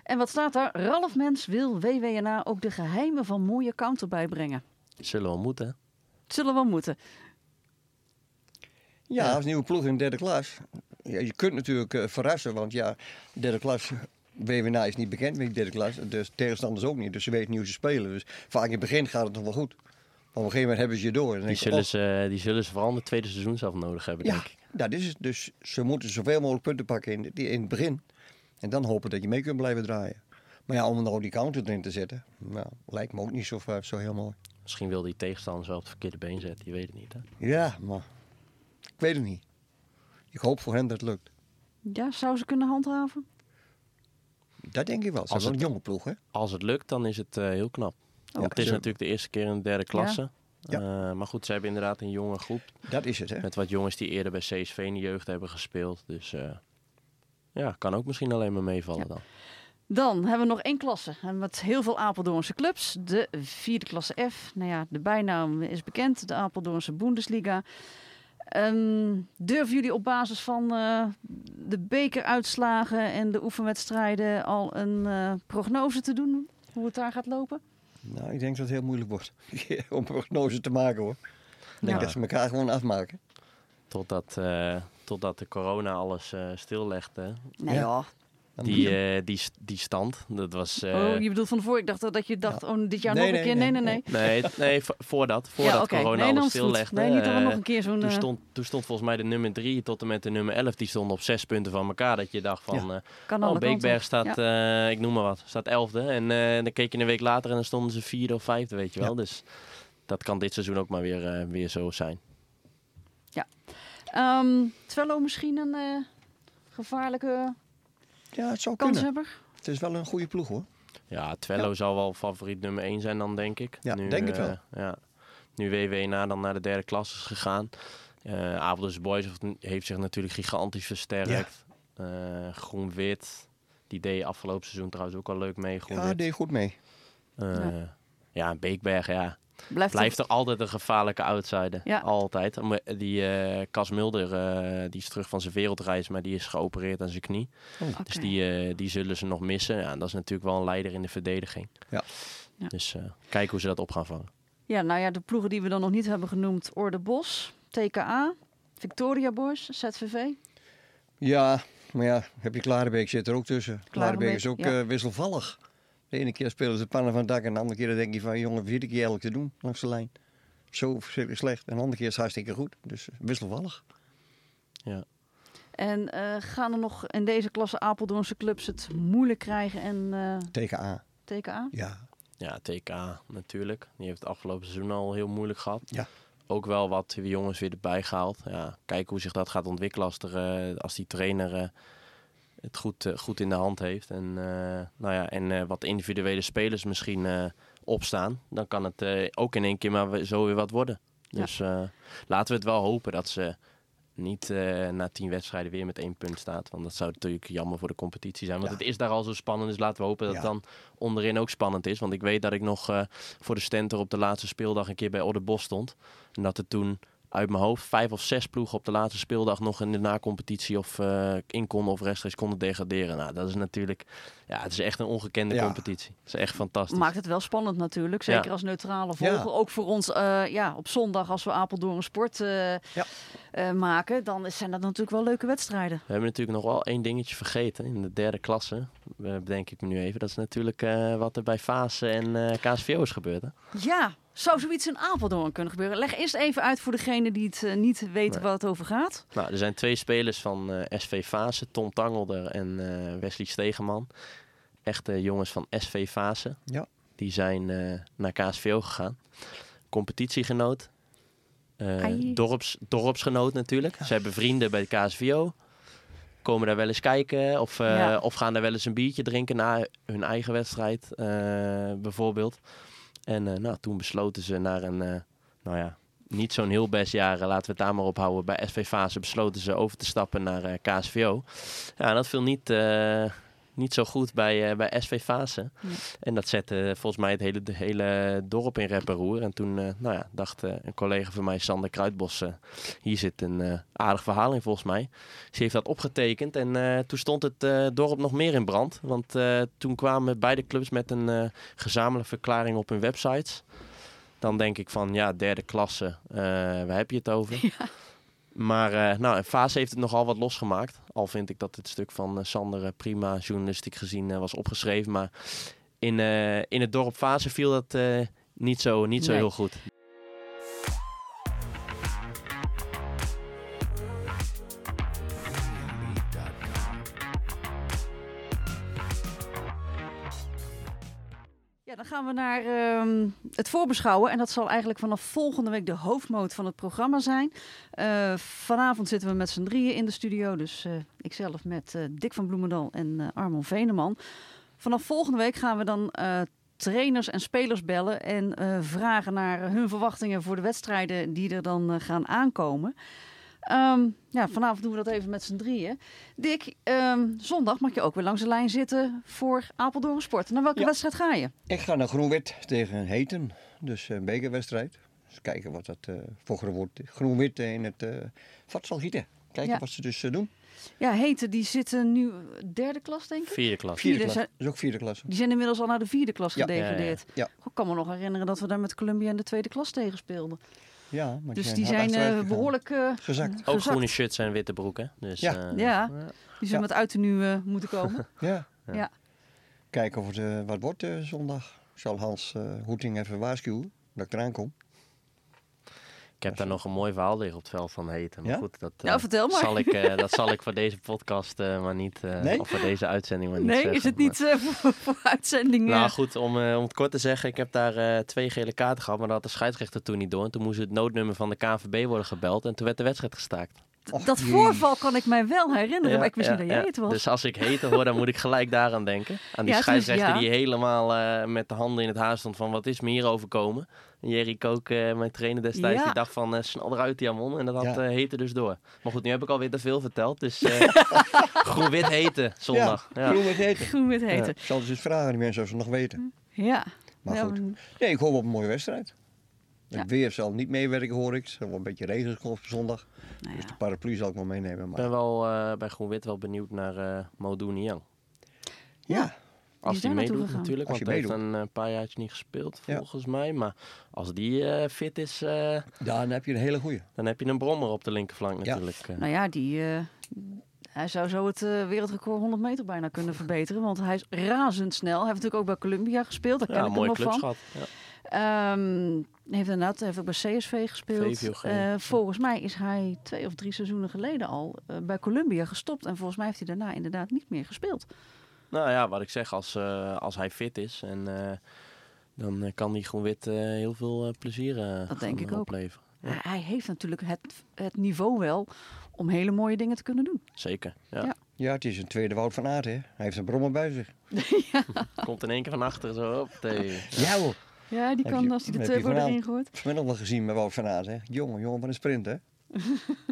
En wat staat daar? Ralf Mens wil WWNA ook de geheimen van mooie counter bijbrengen. Zullen we moeten. Het zullen wel moeten. Ja, als nieuwe ploeg in de derde klas. Ja, je kunt natuurlijk eh, verrassen, want ja, derde klas, WWNA is niet bekend met die derde klas. De tegenstanders ook niet, dus ze weten niet hoe ze spelen. Dus vaak in het begin gaat het nog wel goed. Maar op een gegeven moment hebben ze je door. Die je, zullen, oh, ze, die zullen ze vooral in het tweede seizoen zelf nodig hebben, ja, denk ik. dat is het. Dus ze moeten zoveel mogelijk punten pakken in, die- in het begin. En dan hopen dat je mee kunt blijven draaien. Maar ja, om nou die counter erin te zetten, nou, lijkt me ook niet zo, zo heel mooi. Misschien wil die tegenstander wel op het verkeerde been zetten. Je weet het niet, hè? Ja, maar ik weet het niet. Ik hoop voor hen dat het lukt. Ja, zou ze kunnen handhaven? Dat denk ik wel. Ze Als het- een jonge ploeg, hè? Als het lukt, dan is het eh, heel knap. Ja, het is ze- natuurlijk de eerste keer in de derde klasse. Ja. Eh, maar goed, ze hebben inderdaad een jonge groep. Dat is het, hè? Met wat jongens die eerder bij CSV in de jeugd hebben gespeeld. Dus eh, ja, kan ook misschien alleen maar meevallen Ja. dan. Dan hebben we nog één klasse. En met heel veel Apeldoornse clubs. De vierde klasse F. Nou ja, de bijnaam is bekend. De Apeldoornse Bundesliga. Ehm, durven jullie op basis van eh, de bekeruitslagen en de oefenwedstrijden al een eh, prognose te doen? Hoe het daar gaat lopen? Nou, ik denk dat het heel moeilijk wordt om prognose te maken, hoor. Ik denk Ja. dat ze elkaar gewoon afmaken. Totdat, eh, totdat de corona alles eh stillegt. Hè. Nee Ja. Die, je- eh, die, die stand, dat was... eh, oh, je bedoelt van tevoren. Ik dacht dat je dacht, oh, dit jaar Nee, nog een nee, keer. Nee, nee, nee, nee. Nee, nee vo- voordat, voordat ja, corona nee, dan alles stillegde. Nee, niet dat we nog een keer zo'n... toen, stond, toen stond volgens mij de nummer 3 tot en met de nummer 11, die stonden op zes punten van elkaar. Dat je dacht van, eh kan oh. Beekberg staat, Ja. eh, ik noem maar wat, staat elfde. En eh, dan keek je een week later en dan stonden ze vierde of vijfde, weet je wel. Ja. Dus dat kan dit seizoen ook maar weer, eh, weer zo zijn. Ehm Twello misschien een eh, gevaarlijke Ja, het zou kunnen. kanshebber? Het is wel een goede ploeg, hoor. Ja, Twello zal wel favoriet nummer 1 zijn dan, denk ik. Ja, denk het eh, wel. Ja. Nu WWNA dan naar de derde klas is gegaan. Eh Apeldoorn Boys heeft zich natuurlijk gigantisch versterkt. Eh, Groen-wit, die deed afgelopen seizoen trouwens ook al leuk mee. Ja, Groen-wit. deed goed mee. Eh, Ja. ja. Beekberg, ja. Blijft, er altijd een gevaarlijke outsider. Ja. Altijd. Die eh Cas Mulder, eh, die is terug van zijn wereldreis, maar die is geopereerd aan zijn knie. Oké. Dus die, eh, die zullen ze nog missen. Ja, dat is natuurlijk wel een leider in de verdediging. Ja. Ja. Dus eh kijken hoe ze dat op gaan vangen. Ja, nou ja, de ploegen die we dan nog niet hebben genoemd. Orde Bos, TKA, Victoria Boys, ZVV. Ja, maar ja, heb je Klarenbeek zit er ook tussen. Klarenbeek is ook ja. eh, wisselvallig. De ene keer spelen ze pannen van het dak en de andere keer dan denk je van... jongen, vierde keer eigenlijk te doen langs de lijn. Zo verschrikkelijk slecht. En de andere keer is het hartstikke goed. Dus eh, wisselvallig. En eh, gaan er nog in deze klasse Apeldoornse clubs het moeilijk krijgen en eh, TKA, TKA? ja. Ja, TK natuurlijk. Die heeft het afgelopen seizoen al heel moeilijk gehad. Ja. Ook wel wat jongens weer erbij gehaald. Ja, kijken hoe zich dat gaat ontwikkelen als, er, eh, als die trainer eh, het goed, eh, goed in de hand heeft. En, eh, nou ja, en eh, wat individuele spelers misschien opstaan. Dan kan het ook in één keer maar zo weer wat worden. Dus laten we het wel hopen dat ze niet na tien wedstrijden weer met één punt staat. Want dat zou natuurlijk jammer voor de competitie zijn. Want Ja. het is daar al zo spannend. Dus laten we hopen dat Ja. het dan onderin ook spannend is. Want ik weet dat ik nog voor de Stentor op de laatste speeldag een keer bij Odder stond. En dat er toen uit mijn hoofd vijf of zes ploegen op de laatste speeldag nog in de nacompetitie of eh in konden of rechtstreeks konden degraderen. Nou, dat is natuurlijk, ja, het is echt een ongekende Ja. competitie. Het is echt fantastisch. Maakt het wel spannend natuurlijk. Zeker Ja. als neutrale Ja. volger. Ook voor ons eh, ja, op zondag als we Apeldoorn Sport eh, Ja. eh, maken. Dan zijn dat natuurlijk wel leuke wedstrijden. We hebben natuurlijk nog wel één dingetje vergeten in de derde klasse. bedenk ik me nu even. Dat is natuurlijk eh, wat er bij Fase en eh, KSVO is gebeurd. Hè? Ja, zou zoiets in Apeldoorn kunnen gebeuren? Leg eerst even uit voor degene die het eh, niet weten Nee. waar het over gaat. Nou, er zijn twee spelers van eh, SV Fase, Tom Tangelder en eh, Wesley Stegeman. Echte jongens van SV Fase. Ja. Die zijn eh, naar KSVO gegaan. Competitiegenoot. Eh, dorps, dorpsgenoot natuurlijk. Ze hebben vrienden bij de KSVO. Komen daar wel eens kijken of, eh, Ja. of gaan daar wel eens een biertje drinken na hun eigen wedstrijd eh, bijvoorbeeld. En eh, nou, toen besloten ze naar een, eh, nou ja, niet zo'n heel best jaar, eh, laten we het daar maar op houden. Bij SV Fase besloten ze over te stappen naar KSVO. Ja, dat viel niet, niet zo goed bij, eh, bij SV Fase. Nee. En dat zette volgens mij het hele, de hele dorp in rep en roer. En toen eh, nou ja, dacht eh, een collega van mij, Sander Kruidbos, eh, hier zit een eh, aardig verhaal in volgens mij. Ze heeft dat opgetekend en eh, toen stond het eh, dorp nog meer in brand. Want eh, toen kwamen beide clubs met een eh, gezamenlijke verklaring op hun websites. Dan denk ik van, ja, derde klasse, eh, waar heb je het over? Maar eh, nou, Vaas heeft het nogal wat losgemaakt. Al vind ik dat het stuk van eh, Sander eh, prima journalistiek gezien eh, was opgeschreven. Maar in, in het dorp Fase viel dat niet zo, niet zo Nee. heel goed. Dan gaan we naar ehm, het voorbeschouwen. En dat zal eigenlijk vanaf volgende week de hoofdmoot van het programma zijn. Eh, vanavond zitten we met z'n drieën in de studio. Dus eh, ikzelf met eh, Dick van Bloemendal en Armon Veneman. Vanaf volgende week gaan we dan trainers en spelers bellen. En vragen naar hun verwachtingen voor de wedstrijden die er dan gaan aankomen. Ehm, ja, vanavond doen we dat even met z'n drieën. Dick, ehm, zondag mag je ook weer langs de lijn zitten voor Apeldoorn Sport. Naar welke Ja. wedstrijd ga je? Ik ga naar Groenwit tegen Heten. Dus een bekerwedstrijd. Dus kijken wat dat eh voor Groenwit, Groenwit in het eh vat zal gieten. Kijken Ja. wat ze dus eh, doen. Ja, Heten, die zitten nu derde klas, denk ik. Vierde klas. Vierde Vierde klas. zijn- is ook vierde klasse. Die zijn inmiddels al naar de vierde klas Ja. gedegradeerd. Ja, ja. Ik kan me nog herinneren dat we daar met Columbia in de tweede klas tegen speelden. Ja, maar Dus die zijn eh, behoorlijk eh, Gezakt. Ook gezakt. groene shirts en witte broeken. Dus, Ja. eh, Ja. Die zullen Ja. met uiten nu moeten komen. Ja. Ja. Kijken of het wat wordt zondag. Ik zal Hans eh, Hoeting even waarschuwen dat ik eraan kom. Ik heb daar nog een mooi verhaal liggen op het veld van heten. Maar Ja? goed, dat, Nou, eh, vertel maar. Zal ik, eh, dat zal ik voor deze podcast eh, maar niet, eh, Nee? of voor deze uitzending maar niet Nee, zeggen. is het niet voor, voor uitzending? Nou goed, om, eh, om het kort te zeggen, ik heb daar eh, twee gele kaarten gehad, maar dat had de scheidsrechter toen niet door. En toen moest het noodnummer van de KNVB worden gebeld en toen werd de wedstrijd gestaakt. Dat voorval kan ik mij wel herinneren, maar ik wist ja, niet dat jij ja. het was. Dus als ik heten hoor, dan moet ik gelijk daaraan denken. Aan die scheidsrechter ja. die helemaal eh, met de handen in het haar stond van wat is me hier overkomen. En Jerry Kook, eh, mijn trainer destijds, Ja. die dacht van eh, snel eruit Jamon. En dat had Ja. eh, heten dus door. Maar goed, nu heb ik alweer te veel verteld. Dus eh groen-wit heten zondag. Ja. Groenwit Heten. Groen met heten. Ik zal dus eens vragen aan die mensen of ze nog weten. Ja. Maar Ja, goed. maar- Nee, ik hoop op een mooie wedstrijd. Het Ja. weer zal niet meewerken, hoor ik. Er zal wel een beetje regen op zondag. nou Dus de paraplu zal ik wel meenemen. Ik Maar ben wel eh, bij groen-wit wel benieuwd naar eh Modou Niang. ja, Als naartoe meedoet natuurlijk, Als want hij hij heeft een eh, paar jaartjes niet gespeeld Ja. volgens mij. Maar als die eh, fit is, eh, dan heb je een hele goeie. dan heb je een brommer op de linkerflank natuurlijk. Nou ja, die, eh, hij zou zo het wereldrecord 100 meter bijna kunnen verbeteren. Want hij is razendsnel. Hij heeft natuurlijk ook bij Columbia gespeeld. Daar ken ja, ik hem van. clubschat. Ja. Ehm heeft inderdaad heeft ook bij CSV gespeeld. VVOG. Eh, volgens mij is hij twee of drie seizoenen geleden al eh, bij Columbia gestopt. En volgens mij heeft hij daarna inderdaad niet meer gespeeld. Nou ja, wat ik zeg, als, eh, als hij fit is en eh, dan kan die Groen-Wit eh, heel veel plezier eh, Dat denk ik ook. opleveren. Ja. Hij heeft natuurlijk het, het niveau wel om hele mooie dingen te kunnen doen. Zeker. Ja. Ja. Ja, het is een tweede Wout van Aert, hè. Hij heeft een brommer bij zich. Komt in één keer van achter zo op. Nee. Ja hoor. Ja, die Heb kan je- als hij de vanavond- erin gooit. Vanmiddag wel gezien met Wout van Aert, hè. Jongen, jongen van een sprint, hè.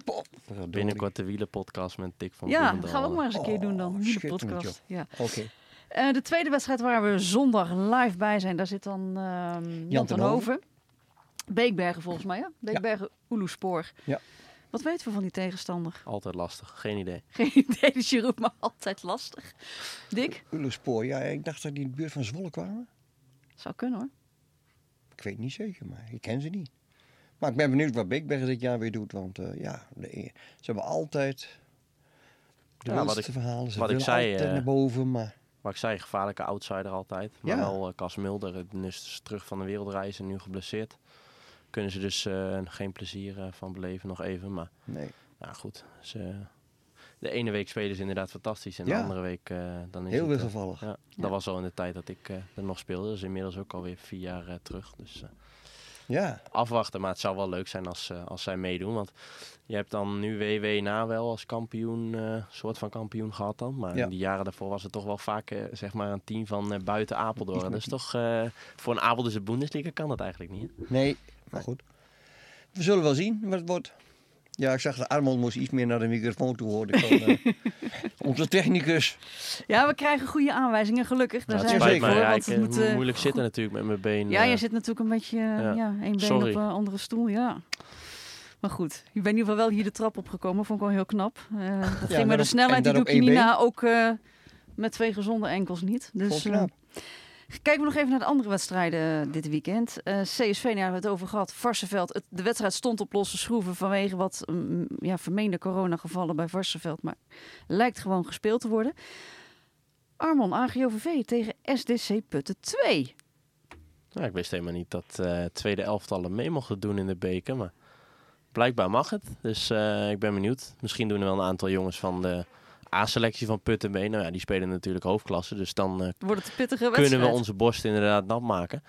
Pop. Binnenkort de wielenpodcast met Dick van Ja, dat gaan we ook maar eens een keer doen dan. Oh, Nu de podcast. Ja. Oké. Eh, de tweede wedstrijd waar we zondag live bij zijn, daar zit dan ehm Jan ten Hoven. Beekbergen volgens mij, ja? Beekbergen, Oeloespoor. Ja. Wat weten we van die tegenstander? Altijd lastig, geen idee. Geen idee, dus je roept me altijd lastig. Dick? Ulerspoor, ja, ik dacht dat die in de buurt van Zwolle kwamen. Zou kunnen hoor. Ik weet niet zeker, maar ik ken ze niet. Maar ik ben benieuwd wat Beekbergen dit jaar weer doet. Want eh, ja, de- ze hebben altijd de Ja, wat ik- verhalen. Ze wat ik zei, altijd eh, naar boven, maar Maar ik zei, gevaarlijke outsider altijd. Maar Ja. wel uh, Cas Mulder, is dus terug van de wereldreis en nu geblesseerd. Kunnen ze dus eh, geen plezier eh, van beleven nog even. Maar nee. nou goed, ze, de ene week spelen ze inderdaad fantastisch. En de Ja. andere week eh, dan is Heel het... eh, wisselvallig. ja, Ja. dat was al in de tijd dat ik eh, er nog speelde. Dat is inmiddels ook alweer vier jaar terug. Dus eh, Ja, afwachten. Maar het zou wel leuk zijn als, eh, als zij meedoen. Want je hebt dan nu WW na wel als kampioen, eh soort van kampioen gehad dan. Maar Ja. in die jaren daarvoor was het toch wel vaak zeg maar een team van eh, buiten Apeldoorn. Dat is toch, eh, voor een Apeldoornse Bundesliga kan dat eigenlijk niet. hè? nee, maar goed. We zullen wel zien wat het wordt. Ja, ik zag dat Armand moest iets meer naar de microfoon toe horen. Eh, onze technicus. Ja, we krijgen goede aanwijzingen, gelukkig. Daar Nou, het zijn spijt voor. Want het eh, moet, eh, moeilijk zitten natuurlijk met mijn been. Ja, je zit natuurlijk een beetje, ja. ja, één been Sorry. op een andere stoel, ja. Maar goed, je bent in ieder geval wel hier de trap opgekomen. Vond ik wel heel knap. Eh dat ging met de snelheid, en die doe ik niet na. Ook eh, met twee gezonde enkels niet. Dus knap. Kijken we nog even naar de andere wedstrijden eh, dit weekend. Eh, CSV, nou, daar hebben we het over gehad. Varsenveld, de wedstrijd stond op losse schroeven vanwege wat mm, ja, vermeende coronagevallen bij Varsenveld. Maar lijkt gewoon gespeeld te worden. Armon, AGOVV tegen SDC Putten 2. Ja, ik wist helemaal niet dat eh tweede elftallen mee mochten doen in de beker. Maar blijkbaar mag het. Dus ik ben benieuwd. Misschien doen er wel een aantal jongens van de A-selectie van Putten mee. Nou ja, die spelen natuurlijk hoofdklasse. Dus dan eh, Wordt het wedstrijd? kunnen we onze borst inderdaad nat maken.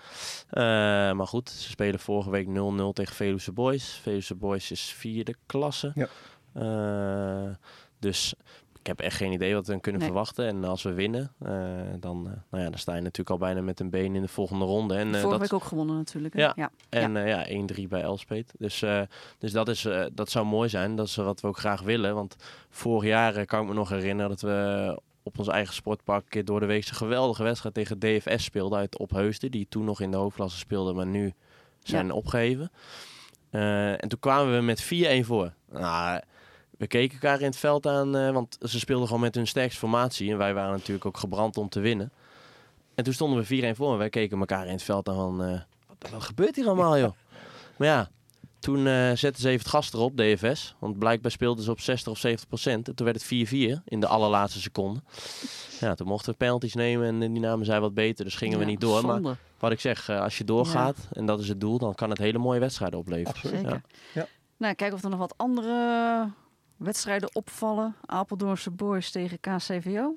Eh, maar goed, ze spelen vorige week 0-0 tegen Veluwe Boys. Veluwe Boys is vierde klasse. Ja. Eh, dus ik heb echt geen idee wat we kunnen Nee. verwachten. En als we winnen, eh, dan, eh, nou ja, dan sta je natuurlijk al bijna met een been in de volgende ronde. En, eh, Vorige dat, week ook gewonnen natuurlijk. hè? Ja. ja. en ja, 1-3 bij Elspet. Dus, dus dat, is, dat zou mooi zijn. Dat is wat we ook graag willen. Want vorig jaar kan ik me nog herinneren dat we op ons eigen sportpark een keer door de week een geweldige wedstrijd tegen DFS speelden uit Opheusden. Die toen nog in de hoofdklasse speelden, maar nu zijn opgeheven. Eh, en toen kwamen we met 4-1 voor. Nou, we keken elkaar in het veld aan, eh, want ze speelden gewoon met hun sterkste formatie. En wij waren natuurlijk ook gebrand om te winnen. En toen stonden we 4-1 voor en wij keken elkaar in het veld aan van... eh, wat, wat gebeurt hier allemaal, joh? Maar ja, toen eh, zetten ze even het gas erop, DFS. Want blijkbaar speelden ze op 60 of 70 procent. En toen werd het 4-4 in de allerlaatste seconde. Ja, toen mochten we penalties nemen en die namen zij wat beter. Dus gingen we niet door. Maar wat ik zeg, eh, als je doorgaat en dat is het doel, dan kan het hele mooie wedstrijden opleveren. Absoluut. Ja. Nou, kijken of er nog wat andere wedstrijden opvallen. Apeldoornse Boys tegen KCVO.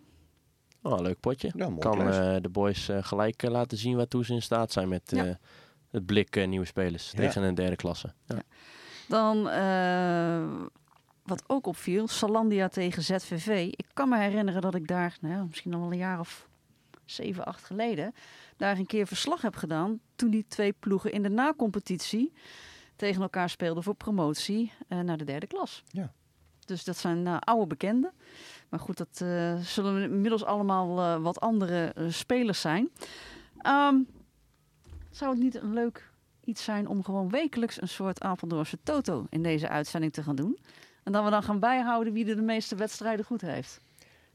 Oh, leuk potje. Ja, mooi kan eh, de boys eh, gelijk eh, laten zien waartoe ze in staat zijn met Ja. eh, het blik nieuwe spelers Ja. tegen een derde klasse. Ja. Dan, eh, wat ook opviel, Salandia tegen ZVV. Ik kan me herinneren dat ik daar, nou ja, misschien al een jaar of zeven, acht geleden, daar een keer verslag heb gedaan. Toen die twee ploegen in de nacompetitie tegen elkaar speelden voor promotie eh, naar de derde klas. Ja. Dus dat zijn eh, oude bekenden. Maar goed, dat eh, zullen inmiddels allemaal eh, wat andere spelers zijn. Ehm, zou het niet een leuk iets zijn om gewoon wekelijks een soort Apeldoornse toto in deze uitzending te gaan doen? En dat we dan gaan bijhouden wie er de meeste wedstrijden goed heeft.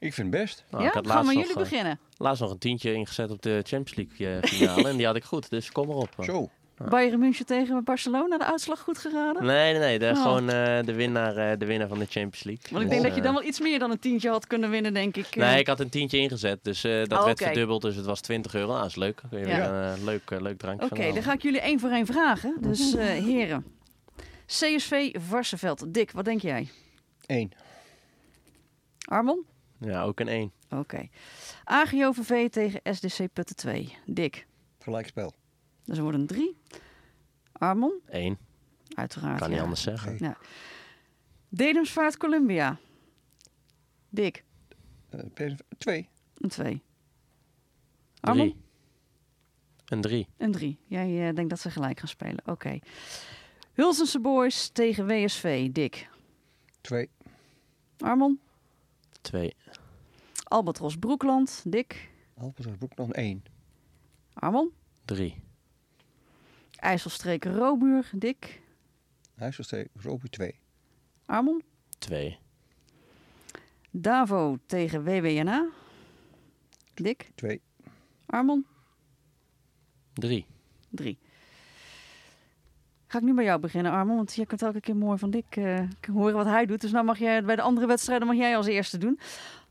Ik vind het best. Nou, ja, ik had gaan laatst we nog, jullie beginnen. laatst nog een tientje ingezet op de Champions League eh, finale en die had ik goed. Dus kom erop. Zo. Bayern München tegen Barcelona, de uitslag goed geraden? Nee, nee, nee. De, Oh. Gewoon eh, de, winnaar, eh, de winnaar van de Champions League. Want ik Dus, denk dat je eh, dan wel iets meer dan een tientje had kunnen winnen, denk ik. Nee, ik had een tientje ingezet, dus eh, dat Oh, werd verdubbeld, dus het was 20 euro. Nou, dat is leuk. Ja. weer een eh, leuk, leuk drankje Oké, dan ga ik jullie één voor één vragen. Dus eh, heren. CSV Varsenveld. Dick, wat denk jij? Eén. Armon? Ja, ook een 1. Oké. AGOVV tegen SDC Putten 2. Dick? Gelijkspel. Dus er worden 3. Armon? 1. Uiteraard. Kan niet anders zeggen. Ja. Dedemsvaart Columbia. Dik 2. Eh, een 2. Armon? Drie. Een 3. Een 3. Jij uh, denkt dat ze gelijk gaan spelen. Oké. Hulsense Boys tegen WSV. Dik. 2. Armon? 2. Albatros Broekland. Dik. Albatros Broekland 1. Armon? 3. IJsselstreek Robuur, Dick. IJsselstreek Robuur 2. Armon? 2. Davo tegen WWNA. Dick? 2. Armon? 3. 3. Ga ik nu bij jou beginnen, Armon, want je kunt elke keer mooi van Dick uh, horen wat hij doet. Dus nou mag jij bij de andere wedstrijden mag jij als eerste doen.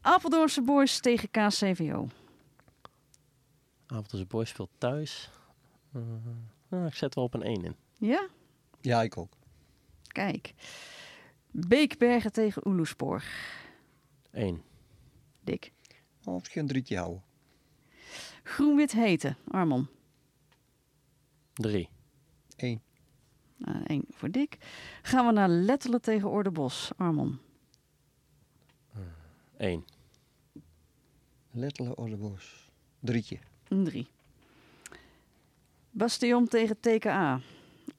Apeldoornse Boys tegen KCVO. Apeldoornse Boys speelt thuis. Uh, nou, ik zet wel op een één in. Ja? Ja, ik ook. Kijk. Beekbergen tegen Oeloespoor. Eén. Dick. Oh, misschien een drietje houden. Groen-wit heten, Armon. Drie. Eén. Nou, één voor Dick. Gaan we naar Lettelen tegen Ordebos, Armon. Eén. Lettelen Ollebos. Drietje. Een drie. Bastion tegen TKA,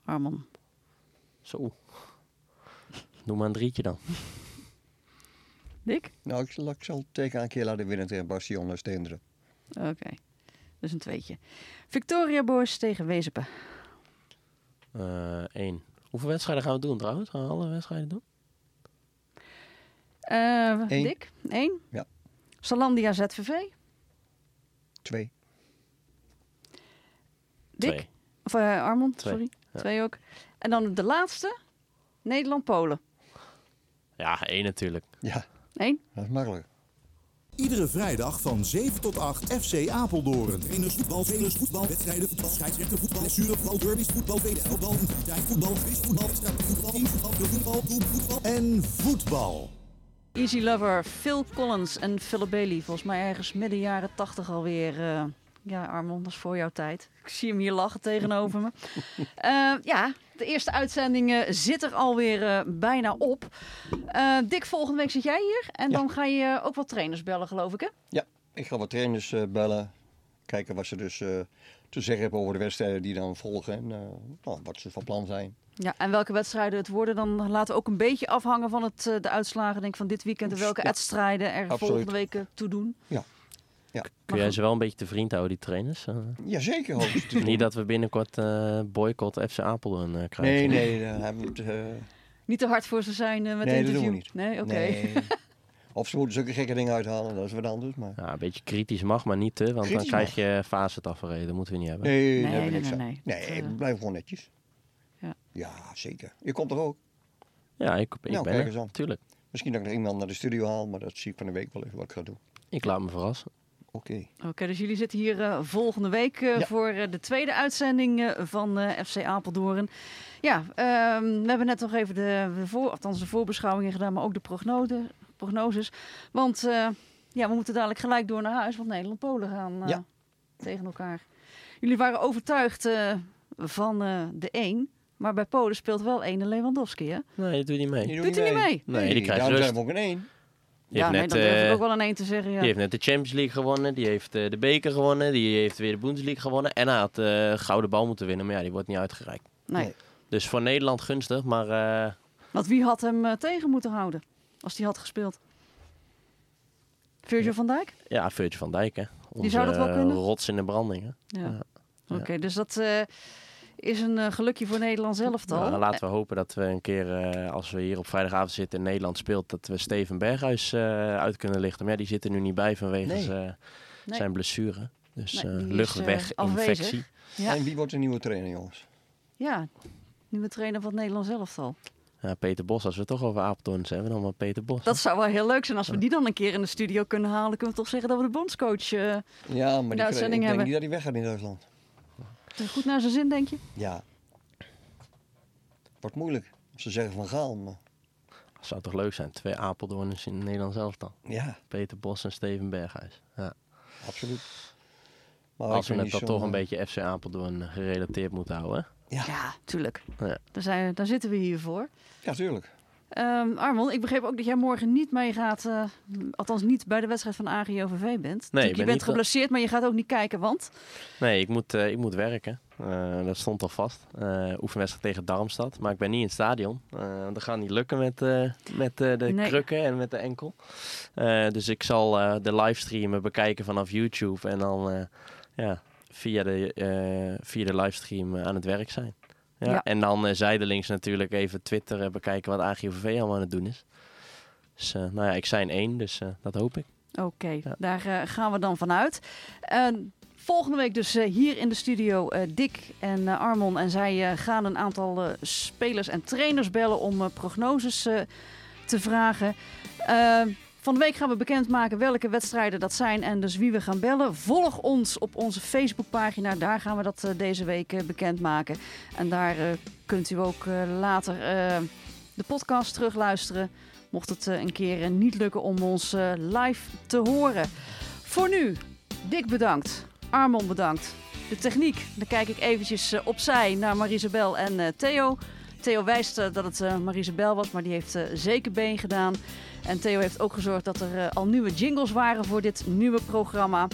Armon. Zo. Doe maar een drietje dan. Dick? Nou, ik zal, ik zal tegen een keer laten winnen tegen Bastion en Steenderen. Oké. Dus een tweetje. Victoria Boys tegen Wezepen. Eh Eén. Hoeveel wedstrijden gaan we doen trouwens? Gaan we alle wedstrijden doen? Eh Eén. Dick? Eén. Ja. Salandia ZVV. Twee. Dick? Twee. Of eh, Armond, Twee. sorry. Ja. Twee ook. En dan de laatste. Nederland-Polen. Ja, één natuurlijk. Ja, Eén. dat is makkelijk. Iedere vrijdag van 7 tot 8 FC Apeldoorn. Trainers, voetbal, spelers, voetbal, wedstrijden, voetbal, scheidsrechter, voetbal, blessure, voetbal, derbies, voetbal, VDL, voetbal, invaliditeit, voetbal, voetbal, voetbal, team, voetbal, voetbal, voetbal en voetbal. Easy Lover, Phil Collins en Philip Bailey. Volgens mij ergens midden jaren tachtig alweer. eh, ja, Armand, dat is voor jouw tijd. Ik zie hem hier lachen tegenover me. Eh, ja, de eerste uitzending eh, zit er alweer eh bijna op. Eh Dick, volgende week zit jij hier. En Ja. dan ga je ook wat trainers bellen, geloof ik, hè? Ja, ik ga wat trainers eh, bellen. Kijken wat ze dus eh, te zeggen hebben over de wedstrijden die dan volgen. En eh, nou, wat ze van plan zijn. Ja, en welke wedstrijden het worden, dan laten we ook een beetje afhangen van het, de uitslagen denk ik, van dit weekend. En welke Ja. wedstrijden er Absoluut. volgende week toe doen. Kun jij ze wel een beetje te vriend houden, die trainers? Eh, Jazeker, niet dat we binnenkort eh boycott FC Apeldoorn eh, krijgen. Nee, nee, daar hebben we het, Niet te hard voor ze zijn met Nee, dat interview. doen we niet. Nee, oké. nee. Of ze moeten zulke gekke dingen uithalen, dat is wat anders. Maar... Ja, een beetje kritisch mag, maar niet te, want Kritisch dan krijg je fase afgereden. Dat moeten we niet hebben. Nee, Nee, daar hebben we nee, nee, nee. Nee, ik blijf gewoon netjes. Ja. Ja, zeker. Je komt er ook. Ja, ik, ik Nou, ben kijk er. eens aan. Tuurlijk. Misschien dat ik nog iemand naar de studio haal, maar dat zie ik van de week wel even wat ik ga doen. Ik laat me verrassen. Oké. Oké, dus jullie zitten hier eh, volgende week eh, voor eh, de tweede uitzending van FC Apeldoorn. Ja, ehm, we hebben net nog even de, voor, althans de voorbeschouwingen gedaan, maar ook de prognose, prognoses. Want ja, we moeten dadelijk gelijk door naar huis, want Nederland-Polen gaan tegen elkaar. Jullie waren overtuigd van de 1. Maar bij Polen speelt wel ene Lewandowski, hè? Nee, dat doe je niet mee. Dat doet, hij niet mee? Nee, die krijgt rust. zijn we ook een 1 ja, heeft nee, net, dan durf ik eh, ook wel een 1 te zeggen, ja. Die heeft net de Champions League gewonnen, die heeft eh, de beker gewonnen, die heeft weer de Bundesliga gewonnen. En hij had de gouden bal moeten winnen, maar ja, die wordt niet uitgereikt. Nee. Nee. Dus voor Nederland gunstig, maar eh, Want wie had hem eh, tegen moeten houden als hij had gespeeld? Virgil Ja. van Dijk? ja, Virgil van Dijk hè. Onze zou dat wel kunnen? rots in de branding hè. Ja. Ja. Oké, dus dat eh, is een eh, gelukje voor Nederland zelf Nou, al. laten we hopen dat we een keer, eh, als we hier op vrijdagavond zitten en Nederland speelt, dat we Steven Berghuis eh, uit kunnen lichten. Maar ja, die zit er nu niet bij vanwege Nee. zijn- Nee. zijn blessure. Dus Nee, eh, die luchtweginfectie. Ja. En wie wordt de nieuwe trainer, jongens? Ja, nieuwe trainer van het Nederlands elftal. Ja, Peter Bos, als we het toch over Apeldoorn hebben, dan maar Peter Bos. Dat zou wel heel leuk zijn als we die dan een keer in de studio kunnen halen. Kunnen we toch zeggen dat we de bondscoach eh, Ja, maar die, uitzending ik denk niet dat hij weggaat in Duitsland. Goed naar zijn zin, denk je? Ja. Wordt moeilijk. Als ze zeggen van Gaal, maar Dat zou toch leuk zijn? Twee Apeldoorners in Nederland zelf dan. ja, Peter Bos en Steven Berghuis. Ja. absoluut. Maar Als we het dan toch een beetje FC Apeldoorn gerelateerd moeten houden. Ja, Ja, tuurlijk. Ja. Daar, zijn, daar zitten we hier voor. ja, tuurlijk. Ehm Armon, ik begreep ook dat jij morgen niet meegaat, eh, althans niet bij de wedstrijd van AGOVV bent. Natuurlijk, ben je bent eh, geblesseerd, maar je gaat ook niet kijken, want... Nee, ik moet, eh, ik moet werken. Dat stond al vast. Oefenwedstrijd tegen Darmstad. Maar ik ben niet in het stadion. Dat gaat niet lukken met, met de Nee. krukken en met de enkel. Dus ik zal de livestream bekijken vanaf YouTube. En dan ja, via, de, via de livestream aan het werk zijn. Ja, Ja. En dan eh, zijdelings natuurlijk even Twitter eh, bekijken wat AGOVV allemaal aan het doen is. Dus eh, nou ja, ik zijn één, dus dat hoop ik. Oké, Ja. daar gaan we dan vanuit. Eh, volgende week dus hier in de studio Dick en Armon. En zij gaan een aantal spelers en trainers bellen om prognoses te vragen. Van de week gaan we bekendmaken welke wedstrijden dat zijn en dus wie we gaan bellen. Volg ons op onze Facebookpagina, daar gaan we dat eh, deze week eh, bekendmaken. En daar eh, kunt u ook later de podcast terugluisteren. Mocht het een keer niet lukken om ons live te horen. Voor nu, Dick bedankt. Armon bedankt. De techniek, dan kijk ik eventjes opzij naar Marisabel en Theo. Theo wijst dat het Marisabel was, maar die heeft zeker been gedaan. En Theo heeft ook gezorgd dat er eh, al nieuwe jingles waren voor dit nieuwe programma.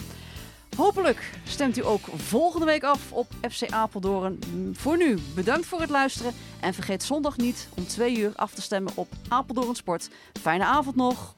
Hopelijk stemt u ook volgende week af op FC Apeldoorn. Mm, Voor nu, bedankt voor het luisteren. En vergeet zondag niet om twee uur af te stemmen op Apeldoorn Sport. Fijne avond nog.